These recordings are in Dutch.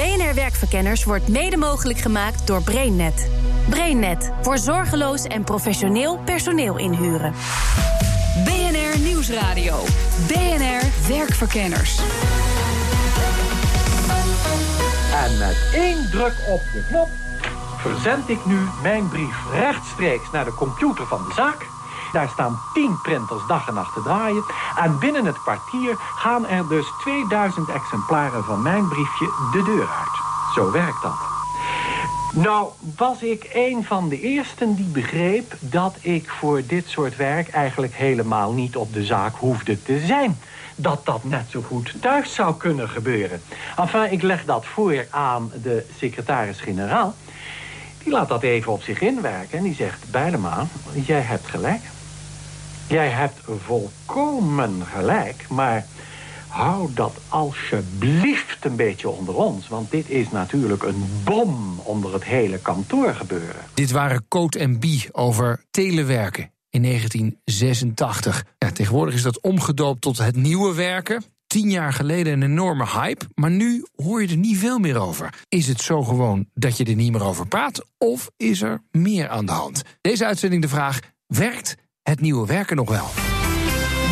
BNR Werkverkenners wordt mede mogelijk gemaakt door BrainNet. BrainNet voor zorgeloos en professioneel personeel inhuren. BNR Nieuwsradio. BNR Werkverkenners. En met één druk op de knop verzend ik nu mijn brief rechtstreeks naar de computer van de zaak. Daar staan 10 printers dag en nacht te draaien. En binnen het kwartier gaan er dus 2000 exemplaren van mijn briefje de deur uit. Zo werkt dat. Nou, was ik een van de eersten die begreep dat ik voor dit soort werk eigenlijk helemaal niet op de zaak hoefde te zijn. Dat dat net zo goed thuis zou kunnen gebeuren. Enfin, ik leg dat voor aan de secretaris-generaal. Die laat dat even op zich inwerken en die zegt... Bijlema, jij hebt gelijk. Jij hebt volkomen gelijk, maar hou dat alsjeblieft een beetje onder ons. Want dit is natuurlijk een bom onder het hele kantoor gebeuren. Dit waren Coat en Bie over telewerken in 1986. Ja, tegenwoordig is dat omgedoopt tot het nieuwe werken. Tien jaar geleden een enorme hype, maar nu hoor je er niet veel meer over. Is het zo gewoon dat je er niet meer over praat, of is er meer aan de hand? Deze uitzending de vraag: werkt het nieuwe werken nog wel?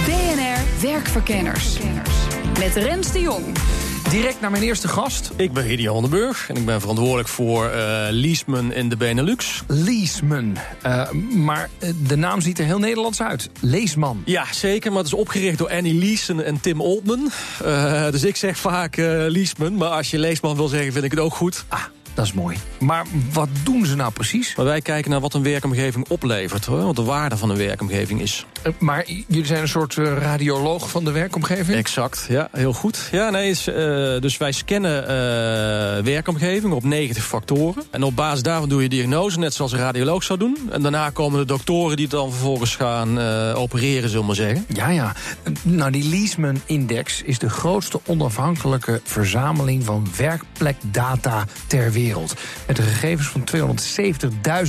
BNR Werkverkenners. Met Rens de Jong. Direct naar mijn eerste gast. Ik ben Gideon Hondenburg en ik ben verantwoordelijk voor uh, Leaseman in de Benelux. Leaseman. Uh, maar eh, de naam ziet er heel Nederlands uit. Leesman. Ja, zeker. Maar het is opgericht door Annie Leeson en Tim Oldman. Uh, dus ik zeg vaak Leaseman. Maar als je Leesman wil zeggen, vind ik het ook goed. Ah. Dat is mooi. Maar wat doen ze nou precies? Maar wij kijken naar wat een werkomgeving oplevert. Hoor, wat de waarde van een werkomgeving is. Uh, maar jullie zijn een soort uh, radioloog van de werkomgeving? Exact, ja, heel goed. Ja, nee, is, uh, dus wij scannen werkomgeving op 90 factoren. En op basis daarvan doe je diagnose, net zoals een radioloog zou doen. En daarna komen de doktoren die dan vervolgens gaan opereren, zullen we maar zeggen. Ja, ja. Nou, die Leesman-index is de grootste onafhankelijke verzameling van werkplekdata ter wereld wereld. Met de gegevens van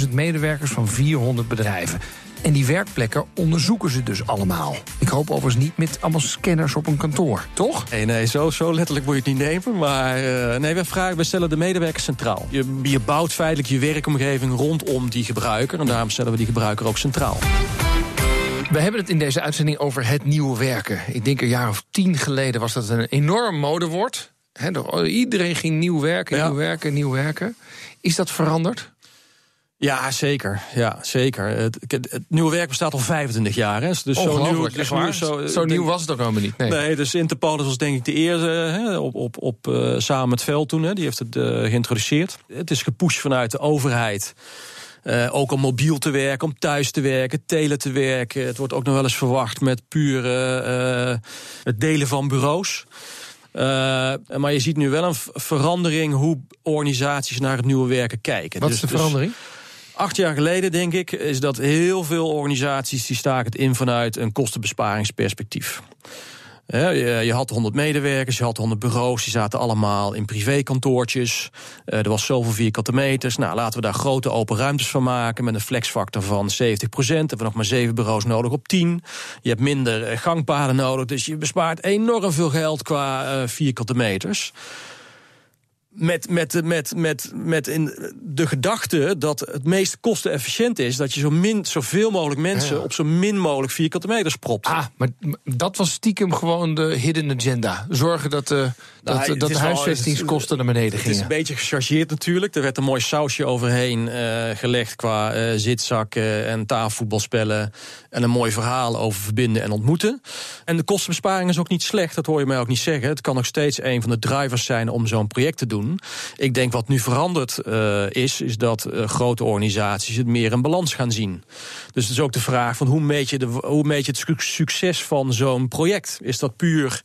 270.000 medewerkers van 400 bedrijven. En die werkplekken onderzoeken ze dus allemaal. Ik hoop overigens niet met allemaal scanners op een kantoor, toch? Nee, nee, zo, zo letterlijk moet je het niet nemen. Maar uh, nee, we, vragen, we stellen de medewerkers centraal. Je, je bouwt feitelijk je werkomgeving rondom die gebruiker. En daarom stellen we die gebruiker ook centraal. We hebben het in deze uitzending over het nieuwe werken. Ik denk een jaar of tien geleden was dat een enorm modewoord. He, iedereen ging nieuw werken, nieuw werken, nieuw werken. Is dat veranderd? Ja, zeker. Ja, zeker. Het, het, nieuwe werk bestaat al 25 jaar. Hè. Dus zo nieuw, dus nieuw, zo, zo nieuw was het ook helemaal niet. Nee, nee dus Interpol was denk ik de eerste hè, op, op, op, uh, samen met Vel toen. Hè, die heeft het uh, geïntroduceerd. Het is gepusht vanuit de overheid. Uh, ook om mobiel te werken, om thuis te werken, tele te werken. Het wordt ook nog wel eens verwacht met puur het delen van bureaus. Uh, maar je ziet nu wel een verandering hoe organisaties naar het nieuwe werken kijken. Wat is dus- de verandering? Dus acht jaar geleden, denk ik, is dat heel veel organisaties die staken het in vanuit een kostenbesparingsperspectief. Je had 100 medewerkers, je had 100 bureaus, die zaten allemaal in privékantoortjes. Eh, er was zoveel vierkante meters. Nou, laten we daar grote open ruimtes van maken met een flexfactor van 70 procent. Hebben we nog maar 7 bureaus nodig op 10. Je hebt minder eh, gangpaden nodig, dus je bespaart enorm veel geld qua uh, vierkante meters met, met, met, met, met in de gedachte dat het meest kostenefficiënt is... dat je zo min, zoveel mogelijk mensen op zo min mogelijk vierkante meters propt. Ah, maar dat was stiekem gewoon de hidden agenda. Zorgen dat, uh, nou, dat, dat de huisvestingskosten naar beneden gingen. Het is een beetje gechargeerd natuurlijk. Er werd een mooi sausje overheen uh, gelegd qua uh, zitzakken en tafelvoetbalspellen... en een mooi verhaal over verbinden en ontmoeten. En de kostenbesparing is ook niet slecht, dat hoor je mij ook niet zeggen. Het kan nog steeds een van de drivers zijn om zo'n project te doen... Ik denk wat nu veranderd uh, is, is dat uh, grote organisaties het meer in balans gaan zien. Dus het is ook de vraag van hoe meet je, de, hoe meet je het succes van zo'n project? Is dat puur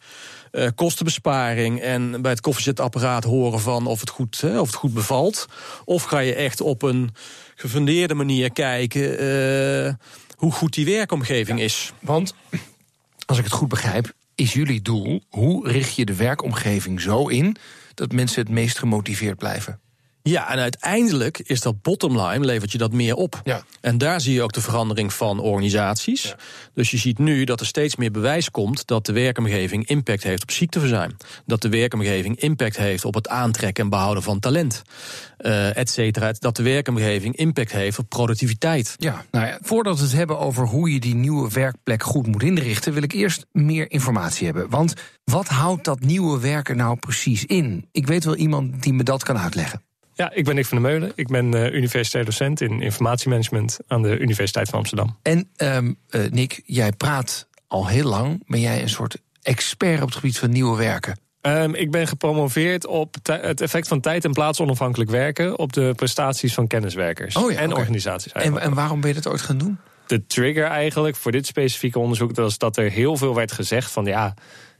uh, kostenbesparing en bij het koffiezetapparaat horen van of het, goed, hè, of het goed bevalt? Of ga je echt op een gefundeerde manier kijken hoe goed die werkomgeving ja, is? Want, als ik het goed begrijp, is jullie doel, hoe richt je de werkomgeving zo in dat mensen het meest gemotiveerd blijven? Ja, en uiteindelijk is dat bottomline, levert je dat meer op. Ja. En daar zie je ook de verandering van organisaties. Dus je ziet nu dat er steeds meer bewijs komt dat de werkomgeving impact heeft op ziekteverzuim. Dat de werkomgeving impact heeft op het aantrekken en behouden van talent. Uh, et cetera. Dat de werkomgeving impact heeft op productiviteit. Ja, nou ja, voordat we het hebben over hoe je die nieuwe werkplek goed moet inrichten, wil ik eerst meer informatie hebben. Want wat houdt dat nieuwe werken nou precies in? Ik weet wel iemand die me dat kan uitleggen. Ja, ik ben Nick van der Meulen. Ik ben uh, universitair docent in informatiemanagement aan de Universiteit van Amsterdam. En um, uh, Nick, jij praat al heel lang. Ben jij een soort expert op het gebied van nieuwe werken? Um, ik ben gepromoveerd op het effect van tijd en plaats onafhankelijk werken op de prestaties van kenniswerkers oh ja, en okay. organisaties. En, en waarom ben je dat ooit gaan doen? De trigger eigenlijk voor dit specifieke onderzoek was dat er heel veel werd gezegd van ja,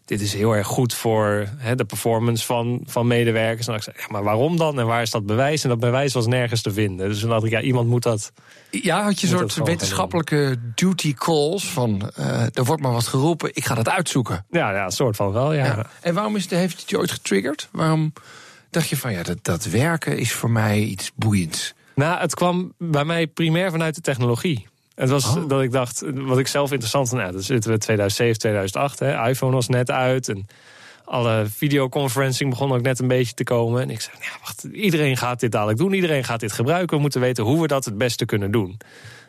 dit is heel erg goed voor de performance van, van medewerkers. En ik zei, ja, maar waarom dan? En waar is dat bewijs? En dat bewijs was nergens te vinden. Dus toen dacht ik, ja, iemand moet dat. Ja, had je een soort wetenschappelijke duty calls van uh, er wordt maar wat geroepen, ik ga dat uitzoeken. Ja, ja een soort van wel, ja. ja. En waarom is het, heeft het je ooit getriggerd? Waarom dacht je van ja, dat, dat werken is voor mij iets boeiends? Nou, het kwam bij mij primair vanuit de technologie. Het was oh. dat ik dacht, wat ik zelf interessant vond, nou, dan zitten we 2007, 2008, hè, iPhone was net uit en alle videoconferencing begon ook net een beetje te komen. En ik zei, ja, wacht, iedereen gaat dit dadelijk doen, iedereen gaat dit gebruiken. We moeten weten hoe we dat het beste kunnen doen.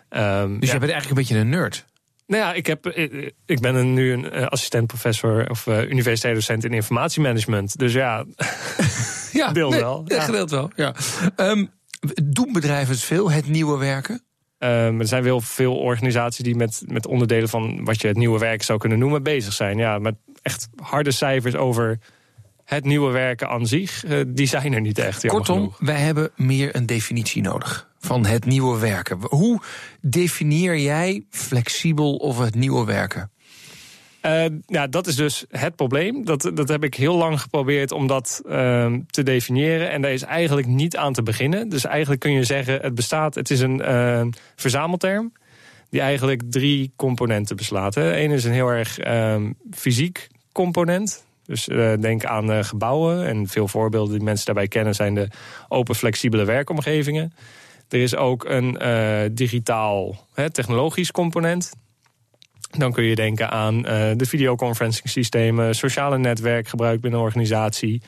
Um, dus ja. je bent eigenlijk een beetje een nerd. Nou ja, ik, heb, ik ben een, nu een assistent-professor of uh, universitair docent in informatiemanagement. Dus ja, ja deelt nee, wel. Ja. Gedeeld wel, ja. Um, doen bedrijven het veel, het nieuwe werken? Um, er zijn wel veel organisaties die met, met onderdelen van wat je het nieuwe werk zou kunnen noemen bezig zijn. Ja, met echt harde cijfers over het nieuwe werken aan zich, uh, die zijn er niet echt. Kortom, genoeg. wij hebben meer een definitie nodig van het nieuwe werken. Hoe definieer jij flexibel of het nieuwe werken? Uh, ja, dat is dus het probleem. Dat, dat heb ik heel lang geprobeerd om dat uh, te definiëren. En daar is eigenlijk niet aan te beginnen. Dus eigenlijk kun je zeggen, het bestaat, het is een uh, verzamelterm. Die eigenlijk drie componenten beslaat. Eén is een heel erg fysiek component. Dus denk aan gebouwen. En veel voorbeelden die mensen daarbij kennen zijn de open, flexibele werkomgevingen. Er is ook een digitaal technologisch component. Dan kun je denken aan uh, de videoconferencing systemen, sociale netwerkgebruik binnen een organisatie.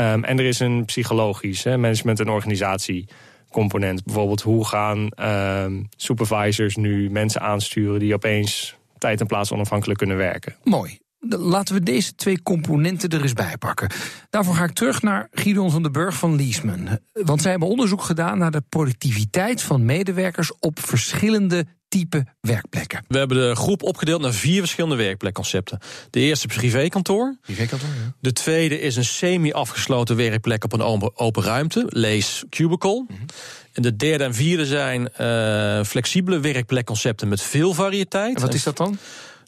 Um, en er is een psychologisch hè, management- en organisatiecomponent. Bijvoorbeeld hoe gaan um, supervisors nu mensen aansturen die opeens tijd en plaats onafhankelijk kunnen werken. Mooi. Laten we deze twee componenten er eens bij pakken. Daarvoor ga ik terug naar Gideon van den Burg van Leesman. Want zij hebben onderzoek gedaan naar de productiviteit van medewerkers op verschillende type werkplekken. We hebben de groep opgedeeld naar vier verschillende werkplekconcepten. De eerste is privékantoor. Privékantoor, ja. De tweede is een semi-afgesloten werkplek op een open ruimte, lees cubicle. Mm -hmm. En de derde en vierde zijn uh, flexibele werkplekconcepten met veel variëteit. En wat is dat dan?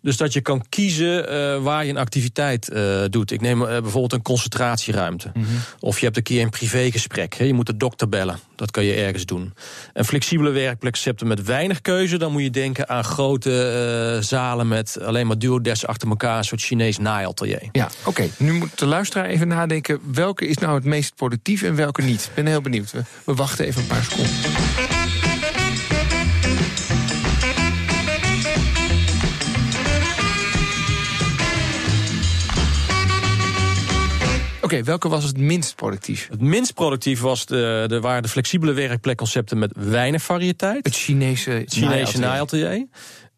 Dus dat je kan kiezen uh, waar je een activiteit uh, doet. Ik neem uh, bijvoorbeeld een concentratieruimte. Mhm. Mm -hmm. Of je hebt een keer een privégesprek. Je moet de dokter bellen. Dat kan je ergens doen. En flexibele werkplekconcepten met weinig keuze. Dan moet je denken aan grote zalen met alleen maar duodesks achter elkaar. Een soort Chinees naaiatelier. Ja, oké. Okay. Nu moet de luisteraar even nadenken. Welke is nou het meest productief en welke niet? Ik ben heel benieuwd. We, we wachten even een paar seconden. Okay, welke was het minst productief? Het minst productief was de, de, waren de flexibele werkplekconcepten met weinig variëteit. Het Chinese, het Chinese naaiatelier.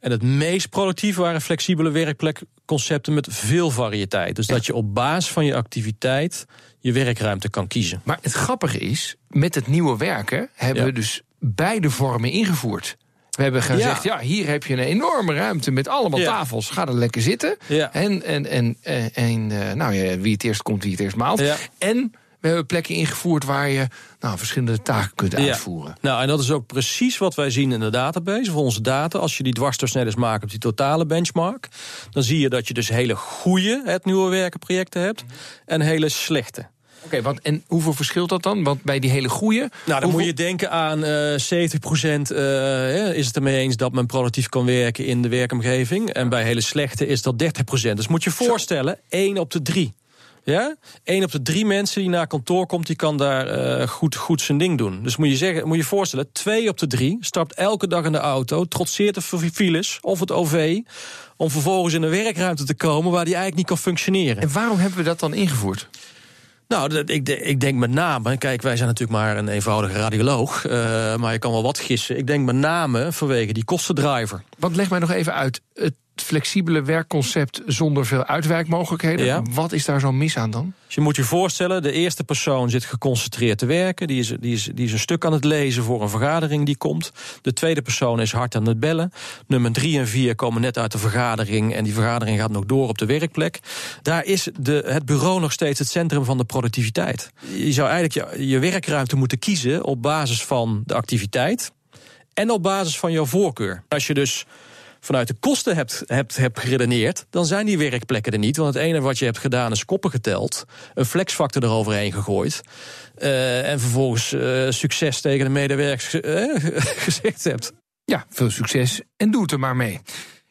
En het meest productief waren flexibele werkplekconcepten met veel variëteit. Dus ja. dat je op basis van je activiteit je werkruimte kan kiezen. Maar het grappige is, met het nieuwe werken hebben ja. we dus beide vormen ingevoerd. We hebben gezegd, ja. ja. hier heb je een enorme ruimte met allemaal ja. tafels. Ga er lekker zitten. Ja. En, en, en, en, en nou ja, wie het eerst komt, wie het eerst maalt. En we hebben plekken ingevoerd waar je nou, verschillende taken kunt uitvoeren. Nou, en dat is ook precies wat wij zien in de database. Voor onze data, als je die dwarsdoorsnijders maakt op die totale benchmark... dan zie je dat je dus hele goede het nieuwe werken projecten hebt... en hele slechte. Oké, okay, en hoeveel verschilt dat dan? Want bij die hele goede. Nou, dan hoeveel... moet je denken aan uh, 70 procent uh, is het ermee eens dat men productief kan werken in de werkomgeving. En bij hele slechte is dat 30 procent. Dus moet je voorstellen, 1 op de 3. Ja? Eén op de drie mensen die naar kantoor komt, die kan daar eh, goed, goed zijn ding doen. Dus moet je, zeggen, moet je voorstellen, twee op de drie stapt elke dag in de auto, trotseert de files of het OV, om vervolgens in een werkruimte te komen waar die eigenlijk niet kan functioneren. En waarom hebben we dat dan ingevoerd? Nou, ik, ik, denk met name, kijk, wij zijn natuurlijk maar een eenvoudige radioloog, uh, maar je kan wel wat gissen. Ik denk met name vanwege die kostendriver. Want leg mij nog even uit, het flexibele werkconcept zonder veel uitwerkmogelijkheden. Wat is daar zo mis aan dan? Dus je moet je voorstellen, de eerste persoon zit geconcentreerd te werken. Die is, die, is, die is een stuk aan het lezen voor een vergadering die komt. De tweede persoon is hard aan het bellen. Nummer drie en vier komen net uit de vergadering. En die vergadering gaat nog door op de werkplek. Daar is de, het bureau nog steeds het centrum van de productiviteit. Je zou eigenlijk je, je werkruimte moeten kiezen op basis van de activiteit. En op basis van jouw voorkeur. Als je dus vanuit de kosten hebt, hebt, hebt geredeneerd, dan zijn die werkplekken er niet. Want het ene wat je hebt gedaan is koppen geteld, een flexfactor eroverheen gegooid. Uh, en vervolgens uh, succes tegen de medewerkers uh, gezegd hebt. Ja, veel succes en doe het er maar mee.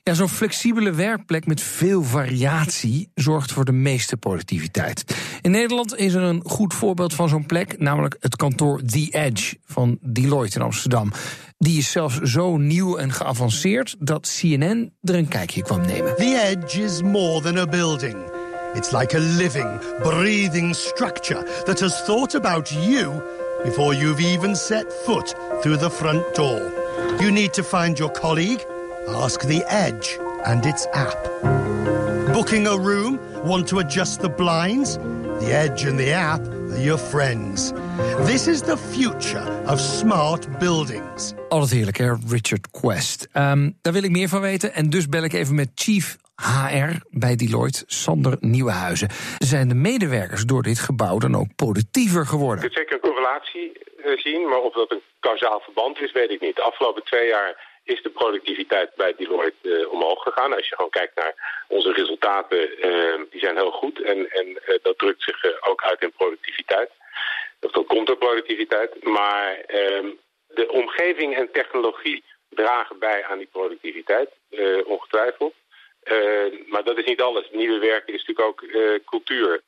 Ja, zo'n flexibele werkplek met veel variatie zorgt voor de meeste productiviteit. In Nederland is er een goed voorbeeld van zo'n plek, namelijk het kantoor The Edge van Deloitte in Amsterdam. Die is zelfs zo nieuw en geavanceerd dat CNN er een kijkje kwam nemen. The Edge is more than a building. It's like a living, breathing structure that has thought about you before you've even set foot through the front door. You need to find your colleague Ask the Edge and its app. Booking a room? Want to adjust the blinds? The Edge and the app are your friends. This is the future of smart buildings. Altijd heerlijk, hè? Richard Quest. Um, daar wil ik meer van weten en dus bel ik even met Chief HR bij Deloitte, Sander Nieuwenhuizen. Zijn de medewerkers door dit gebouw dan ook productiever geworden? Je kunt zeker een correlatie eh, zien, maar of dat een kausaal verband is, weet ik niet. De afgelopen twee jaar is de productiviteit bij Deloitte uh, omhoog gegaan. Als je gewoon kijkt naar onze resultaten, uh, die zijn heel goed. En, en uh, dat drukt zich ook uit in productiviteit. Dat komt door productiviteit. Maar ehm, de omgeving en technologie dragen bij aan die productiviteit, ongetwijfeld. maar dat is niet alles. Nieuwe werken is natuurlijk ook cultuur.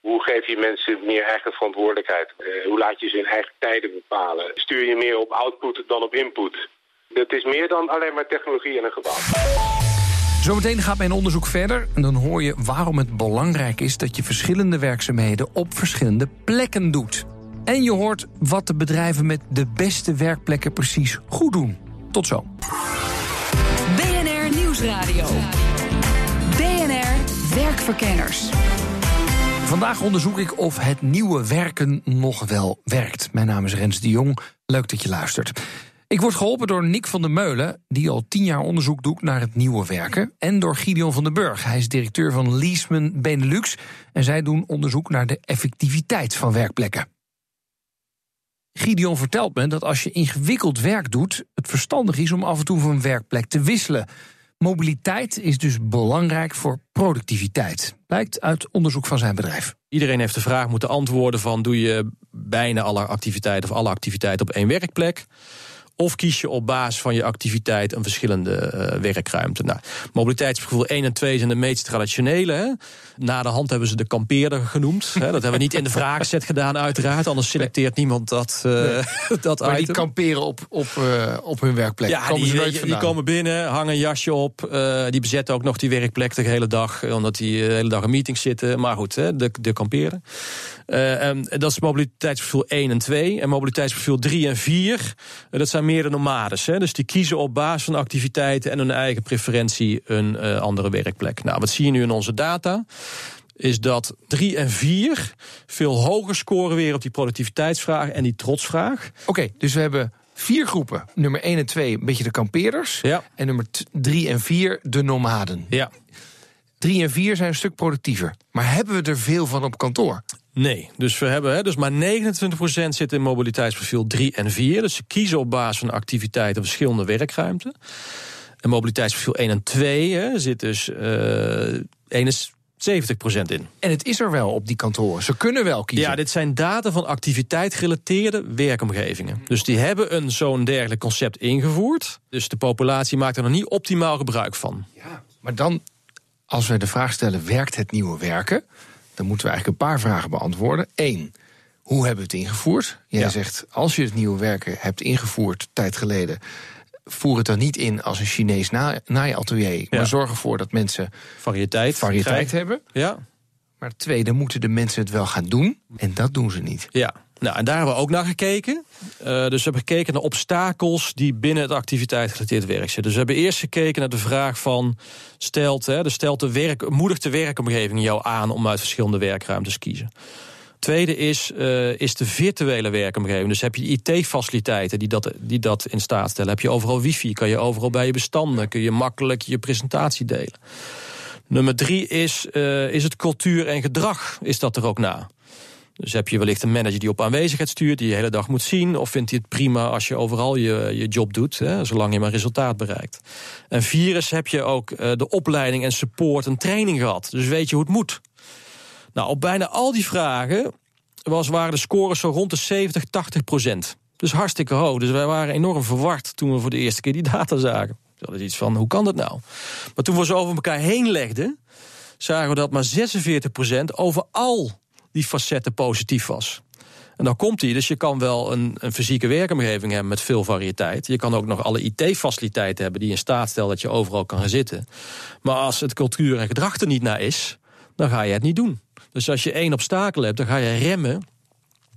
Hoe geef je mensen meer eigen verantwoordelijkheid? hoe laat je ze hun eigen tijden bepalen? Stuur je meer op output dan op input? Het is meer dan alleen maar technologie en een gebouw. Zometeen gaat mijn onderzoek verder en dan hoor je waarom het belangrijk is dat je verschillende werkzaamheden op verschillende plekken doet. En je hoort wat de bedrijven met de beste werkplekken precies goed doen. Tot zo. BNR Nieuwsradio. BNR Werkverkenners. Vandaag onderzoek ik of het nieuwe werken nog wel werkt. Mijn naam is Rens de Jong. Leuk dat je luistert. Ik word geholpen door Nick van der Meulen, die al tien jaar onderzoek doet naar het nieuwe werken. En door Gideon van den Burg. Hij is directeur van Leaseman Benelux. En zij doen onderzoek naar de effectiviteit van werkplekken. Gideon vertelt me dat als je ingewikkeld werk doet, het verstandig is om af en toe van werkplek te wisselen. Mobiliteit is dus belangrijk voor productiviteit, blijkt uit onderzoek van zijn bedrijf. Iedereen heeft de vraag moeten antwoorden van doe je bijna alle activiteiten of alle activiteiten op één werkplek? Of kies je op basis van je activiteit een verschillende uh, werkruimte. Nou, mobiliteitsprofiel 1 en 2 zijn de meest traditionele. Na de hand hebben ze de kampeerder genoemd. Dat hebben we niet in de vragenset gedaan, uiteraard. Anders selecteert niemand dat, uh, nee. dat maar die kamperen op, op, uh, op hun werkplek. Ja, komen die, die, die, komen binnen, hangen een jasje op. die bezetten ook nog die werkplek de hele dag. Omdat die de hele dag in meetings zitten. Maar goed, de, de kamperen. Um, dat is mobiliteitsprofiel 1 en 2. En mobiliteitsprofiel 3 en 4, dat zijn meer de nomades. Hè? Dus die kiezen op basis van activiteiten en hun eigen preferentie een andere werkplek. Nou, wat zie je nu in onze data? Is dat 3 en 4 veel hoger scoren weer op die productiviteitsvraag en die trotsvraag. Oké, okay, dus we hebben vier groepen. Nummer 1 en 2 een beetje de kampeerders. Ja. En nummer 3 en 4 de nomaden. Ja. 3 en 4 zijn een stuk productiever. Maar hebben we er veel van op kantoor? Nee, dus we hebben hè, dus maar 29% zit in mobiliteitsprofiel 3 en 4. Dus ze kiezen op basis van activiteiten verschillende werkruimten. En mobiliteitsprofiel 1 en 2 hè, zit dus uh, 71% in. En het is er wel op die kantoren. Ze kunnen wel kiezen. Ja, dit zijn data van activiteit gerelateerde werkomgevingen. Dus die hebben een zo'n dergelijk concept ingevoerd. Dus de populatie maakt er nog niet optimaal gebruik van. Ja, maar dan, als we de vraag stellen: werkt het nieuwe werken? dan moeten we eigenlijk een paar vragen beantwoorden. Eén, hoe hebben we het ingevoerd? Jij Ja. zegt, als je het nieuwe werken hebt ingevoerd, tijd geleden... voer het dan niet in als een Chinees na- naaiatelier... maar Ja. zorg ervoor dat mensen Variëteit. variëteit hebben. Ja. Maar tweede, moeten de mensen het wel gaan doen? En dat doen ze niet. Ja, nou, en daar hebben we ook naar gekeken. Eh, dus we hebben gekeken naar obstakels die binnen het activiteitsgerelateerd werk zitten. Dus we hebben eerst gekeken naar de vraag van... stelt, hè, dus stelt de werk, moedigt de werkomgeving jou aan... om uit verschillende werkruimtes te kiezen. Tweede is, eh, is de virtuele werkomgeving. Dus heb je IT-faciliteiten die dat, die dat in staat stellen. Heb je overal wifi, kan je overal bij je bestanden... kun je makkelijk je presentatie delen. Nummer drie is, eh, is het cultuur en gedrag. Is dat er ook na? Dus heb je wellicht een manager die op aanwezigheid stuurt, die je de hele dag moet zien, of vindt hij het prima als je overal je, je job doet, hè, zolang je maar resultaat bereikt. En vier is, heb je ook eh, de opleiding en support en training gehad. Dus weet je hoe het moet. Nou, op bijna al die vragen was, waren de scores zo rond de 70, 80 procent. Dus hartstikke hoog. Dus wij waren enorm verward toen we voor de eerste keer die data zagen. Dat is iets van, hoe kan dat nou? Maar toen we ze over elkaar heen legden, zagen we dat maar 46 procent over al die facetten positief was. En dan komt hij. Dus je kan wel een, een fysieke werkomgeving hebben met veel variëteit. Je kan ook nog alle IT-faciliteiten hebben die in staat stellen dat je overal kan gaan zitten. Maar als het cultuur en gedrag er niet naar is, dan ga je het niet doen. Dus als je één obstakel hebt, dan ga je remmen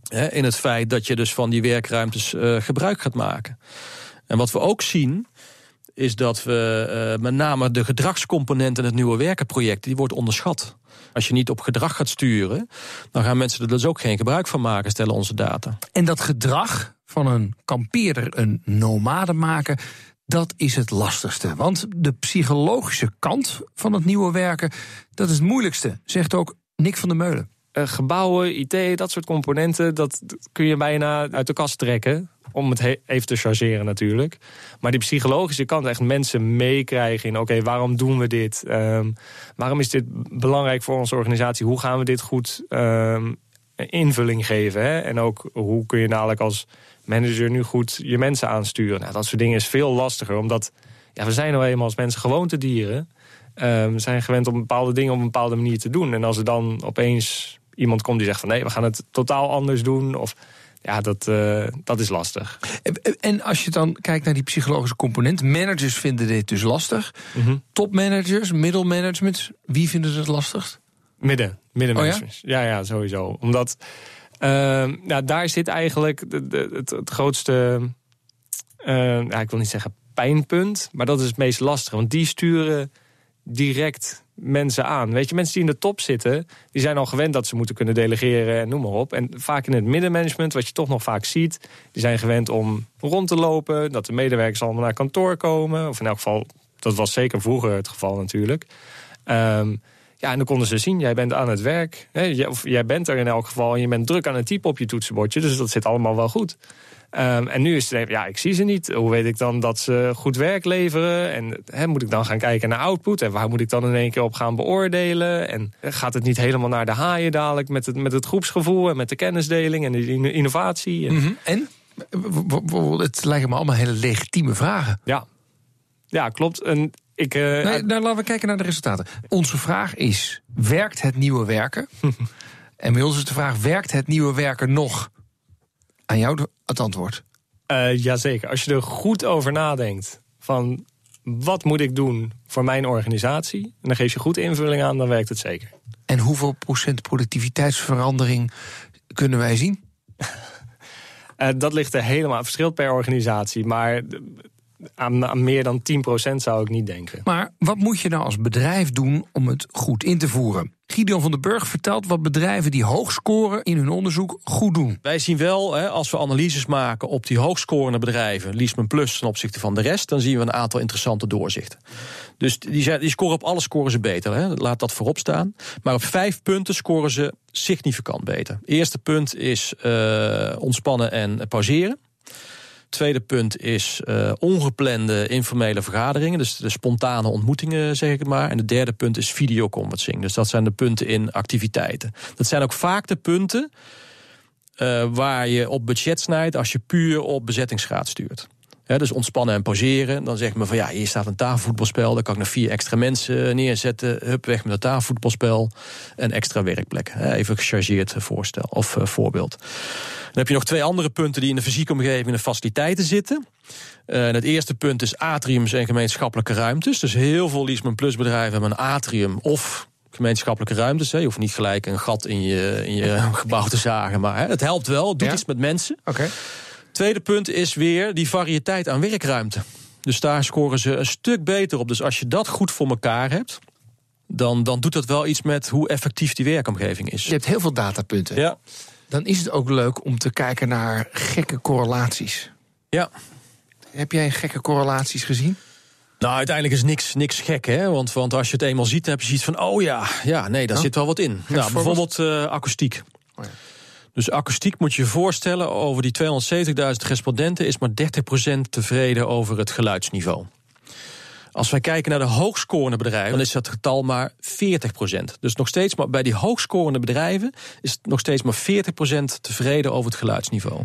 hè, in het feit dat je dus van die werkruimtes eh, gebruik gaat maken. En wat we ook zien, is dat we eh, met name de gedragscomponent in het nieuwe werkenproject, die wordt onderschat. Als je niet op gedrag gaat sturen, dan gaan mensen er dus ook geen gebruik van maken, stellen onze data. En dat gedrag van een kampeerder, een nomade maken, dat is het lastigste. Want de psychologische kant van het nieuwe werken, dat is het moeilijkste, zegt ook Nick van der Meulen. Eh, gebouwen, IT, dat soort componenten, dat kun je bijna uit de kast trekken. Om het he- even te chargeren natuurlijk. Maar die psychologische kant, echt mensen meekrijgen in... oké, waarom doen we dit? Ehm, waarom is dit belangrijk voor onze organisatie? Hoe gaan we dit goed ehm, invulling geven? Hè? En ook, hoe kun je dadelijk als manager nu goed je mensen aansturen? Nou, dat soort dingen is veel lastiger, omdat... Ja, we zijn nou eenmaal als mensen gewoontedieren. Ehm, we zijn gewend om bepaalde dingen op een bepaalde manier te doen. En als er dan opeens iemand komt die zegt van... nee, we gaan het totaal anders doen... of ja, dat, eh, dat is lastig. En- als je dan kijkt naar die psychologische component, managers vinden dit dus lastig. Topmanagers, middelmanagement, wie vinden het lastigst? Midden, middenmanagement. Oh ja? ja, sowieso. Omdat ehm, nou, daar zit eigenlijk de, de- het, het grootste, ehm, ja, ik wil niet zeggen pijnpunt, maar dat is het meest lastige. Want die sturen direct mensen aan. Weet je, mensen die in de top zitten, die zijn al gewend dat ze moeten kunnen delegeren en noem maar op. En vaak in het middenmanagement, wat je toch nog vaak ziet, die zijn gewend om rond te lopen, dat de medewerkers allemaal naar kantoor komen. Of in elk geval, dat was zeker vroeger het geval natuurlijk. Ehm, ja, en dan konden ze zien, jij bent aan het werk. Of jij bent er in elk geval en je bent druk aan het typen op je toetsenbordje. Dus dat zit allemaal wel goed. Ehm, en nu is het even, ja, ik zie ze niet. Hoe weet ik dan dat ze goed werk leveren? En moet ik dan gaan kijken naar output? En waar moet ik dan in één keer op gaan beoordelen? En gaat het niet helemaal naar de haaien dadelijk met het, met het groepsgevoel en met de kennisdeling en de inno- innovatie? En, w- Het lijken me allemaal hele legitieme vragen. ja. ja, klopt. En ik, eh, Nee, nou, laten we kijken naar de resultaten. Onze vraag is: werkt het nieuwe werken? en bij ons is de vraag: werkt het nieuwe werken nog? Aan jou het antwoord. Eh, jazeker. Als je er goed over nadenkt van wat moet ik doen voor mijn organisatie, en dan geef je goed invulling aan, dan werkt het zeker. En hoeveel procent productiviteitsverandering kunnen wij zien? Eh, dat ligt er helemaal, verschilt per organisatie, maar aan, aan meer dan 10% zou ik niet denken. Maar wat moet je nou als bedrijf doen om het goed in te voeren? Gideon van den Burg vertelt wat bedrijven die hoog scoren in hun onderzoek goed doen. Wij zien wel, hè, als we analyses maken op die hoogscorende bedrijven, Leasman Plus ten opzichte van de rest, dan zien we een aantal interessante doorzichten. Dus die, zijn, die scoren op alle scoren ze beter, hè. laat dat voorop staan. Maar op vijf punten scoren ze significant beter. Eerste punt is eh, ontspannen en pauzeren. Tweede punt is eh, ongeplande informele vergaderingen, dus de spontane ontmoetingen, zeg ik het maar. En de derde punt is videoconferencing. Dus dat zijn de punten in activiteiten. Dat zijn ook vaak de punten eh, waar je op budget snijdt als je puur op bezettingsgraad stuurt. Dus ontspannen en pauzeren. Dan zegt men van ja, hier staat een tafelvoetbalspel. Dan kan ik nog vier extra mensen neerzetten. Hup, weg met het tafelvoetbalspel. En extra werkplek. Even gechargeerd voorstel of uh, voorbeeld. Dan heb je nog twee andere punten die in de fysieke omgeving in de faciliteiten zitten. Uh, het eerste punt is atriums en gemeenschappelijke ruimtes. Dus heel veel Leasement Plus bedrijven hebben een atrium of gemeenschappelijke ruimtes. Hè. Je hoeft niet gelijk een gat in je, in je gebouw te zagen. Maar hè, het helpt wel, het doet iets met mensen. Oké. Tweede punt is weer die variëteit aan werkruimte. Dus daar scoren ze een stuk beter op. Dus als je dat goed voor elkaar hebt, dan, dan doet dat wel iets met hoe effectief die werkomgeving is. Je hebt heel veel datapunten. Ja. Dan is het ook leuk om te kijken naar gekke correlaties. Ja. Heb jij gekke correlaties gezien? Nou, uiteindelijk is niks, niks gek, hè? Want, want als je het eenmaal ziet, dan heb je zoiets van: oh ja, ja nee, daar Oh. zit wel wat in. Nou, bijvoorbeeld uh, akoestiek. Oh ja. Dus akoestiek moet je je voorstellen, over die 270.000 respondenten is maar 30% tevreden over het geluidsniveau. Als wij kijken naar de hoogscorende bedrijven, dan is dat getal maar 40%. Dus nog steeds maar bij die hoogscorende bedrijven is het nog steeds maar 40% tevreden over het geluidsniveau.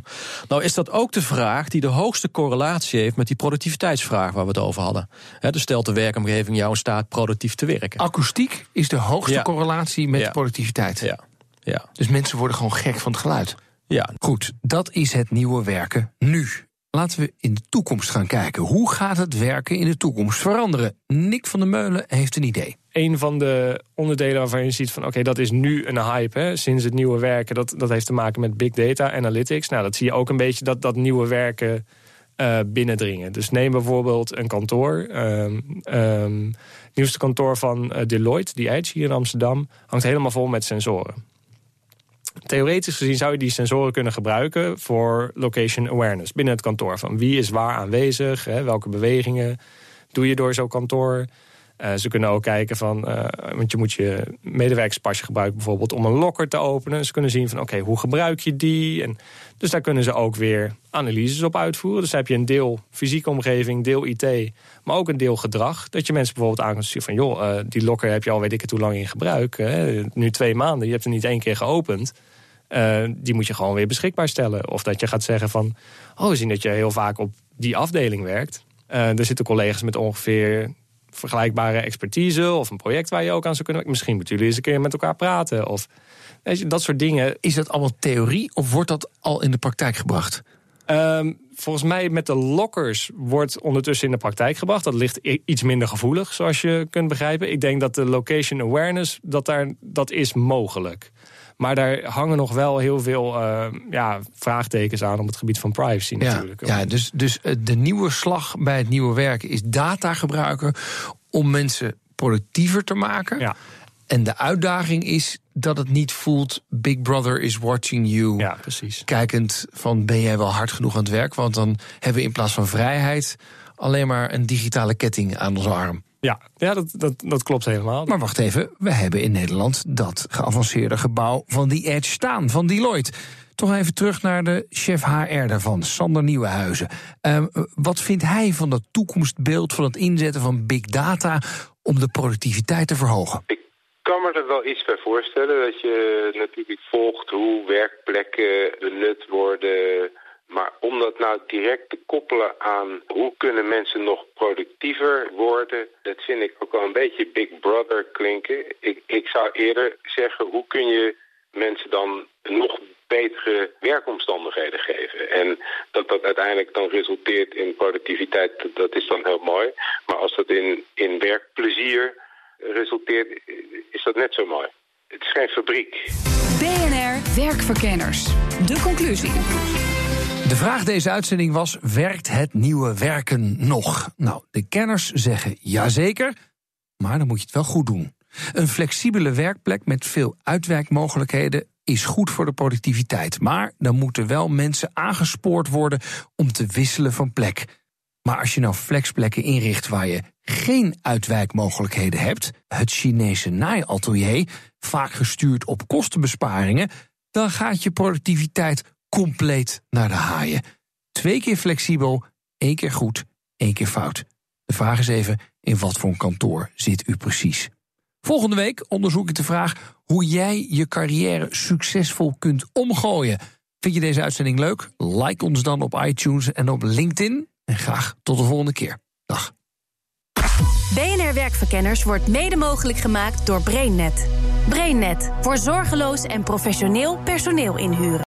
Nou is dat ook de vraag die de hoogste correlatie heeft met die productiviteitsvraag waar we het over hadden. He, dus stelt de werkomgeving jou in staat productief te werken. Akoestiek is de hoogste Ja. correlatie met Ja. productiviteit. Ja, ja, Dus mensen worden gewoon gek van het geluid. ja. Goed, dat is het nieuwe werken nu. Laten we in de toekomst gaan kijken. Hoe gaat het werken in de toekomst veranderen? Nick van der Meulen heeft een idee. een van de onderdelen waarvan je ziet van oké, dat is nu een hype hè, sinds het nieuwe werken. Dat, dat heeft te maken met big data, analytics. Nou, dat zie je ook een beetje dat dat nieuwe werken eh, binnendringen. Dus neem bijvoorbeeld een kantoor. ehm, ehm, het nieuwste kantoor van eh, Deloitte, die Edge hier in Amsterdam, hangt helemaal vol met sensoren. Theoretisch gezien zou je die sensoren kunnen gebruiken voor location awareness binnen het kantoor. Van wie is waar aanwezig, hè, welke bewegingen doe je door zo'n kantoor. Eh, ze kunnen ook kijken van, eh, want je moet je medewerkerspasje gebruiken bijvoorbeeld om een locker te openen. Ze kunnen zien van oké, hoe gebruik je die? En dus daar kunnen ze ook weer analyses op uitvoeren. Dus dan heb je een deel fysieke omgeving, deel IT, maar ook een deel gedrag. Dat je mensen bijvoorbeeld aan zien van joh, eh, die locker heb je al weet ik het hoe lang in gebruik. Nu twee maanden, je hebt er niet één keer geopend. Die moet je gewoon weer beschikbaar stellen. Of dat je gaat zeggen van, oh we zien dat je heel vaak op die afdeling werkt. Er zitten collega's met ongeveer vergelijkbare expertise of een project waar je ook aan zou kunnen. Misschien moeten jullie eens een keer met elkaar praten. Of weet je, dat soort dingen. Is dat allemaal theorie of wordt dat al in de praktijk gebracht? Ehm, volgens mij met de lockers wordt ondertussen in de praktijk gebracht. Dat ligt iets minder gevoelig, zoals je kunt begrijpen. Ik denk dat de location awareness, dat, daar, dat is mogelijk. Maar daar hangen nog wel heel veel eh, ja, vraagtekens aan op het gebied van privacy Ja, natuurlijk. ja dus, dus eh, de nieuwe slag bij het nieuwe werken is data gebruiken om mensen productiever te maken. Ja. En de uitdaging is dat het niet voelt: Big Brother is watching you. ja, precies. Kijkend van ben jij wel hard genoeg aan het werk? Want dan hebben we in plaats van vrijheid alleen maar een digitale ketting aan onze arm. Ja, ja dat, dat, dat klopt helemaal. Maar wacht even, we hebben in Nederland dat geavanceerde gebouw van die Edge staan, van Deloitte. Toch even terug naar de chef HR daarvan, Sander Nieuwenhuizen. Ehm, wat vindt hij van dat toekomstbeeld van het inzetten van big data om de productiviteit te verhogen? Ik kan me er wel iets bij voorstellen dat je natuurlijk volgt hoe werkplekken benut worden. Maar om dat nou direct te koppelen aan hoe kunnen mensen nog productiever worden, dat vind ik ook wel een beetje Big Brother klinken. Ik, ik zou eerder zeggen, hoe kun je mensen dan nog betere werkomstandigheden geven. En dat dat uiteindelijk dan resulteert in productiviteit, dat is dan heel mooi. Maar als dat in, in werkplezier resulteert, is dat net zo mooi. Het is geen fabriek. BNR Werkverkenners. De conclusie. De vraag deze uitzending was: werkt het nieuwe werken nog? Nou, de kenners zeggen jazeker, maar dan moet je het wel goed doen. Een flexibele werkplek met veel uitwerkmogelijkheden is goed voor de productiviteit. Maar dan moeten wel mensen aangespoord worden om te wisselen van plek. Maar als je nou flexplekken inricht waar je geen uitwijkmogelijkheden hebt, het Chinese naaiatelier, vaak gestuurd op kostenbesparingen, dan gaat je productiviteit compleet naar de haaien. Twee keer flexibel, één keer goed, één keer fout. De vraag is even, in wat voor een kantoor zit u precies? Volgende week onderzoek ik de vraag hoe jij je carrière succesvol kunt omgooien. Vind je deze uitzending leuk? Like ons dan op iTunes en op LinkedIn. En graag tot de volgende keer. Dag. BNR Werkverkenners wordt mede mogelijk gemaakt door BrainNet. BrainNet voor zorgeloos en professioneel personeel inhuren.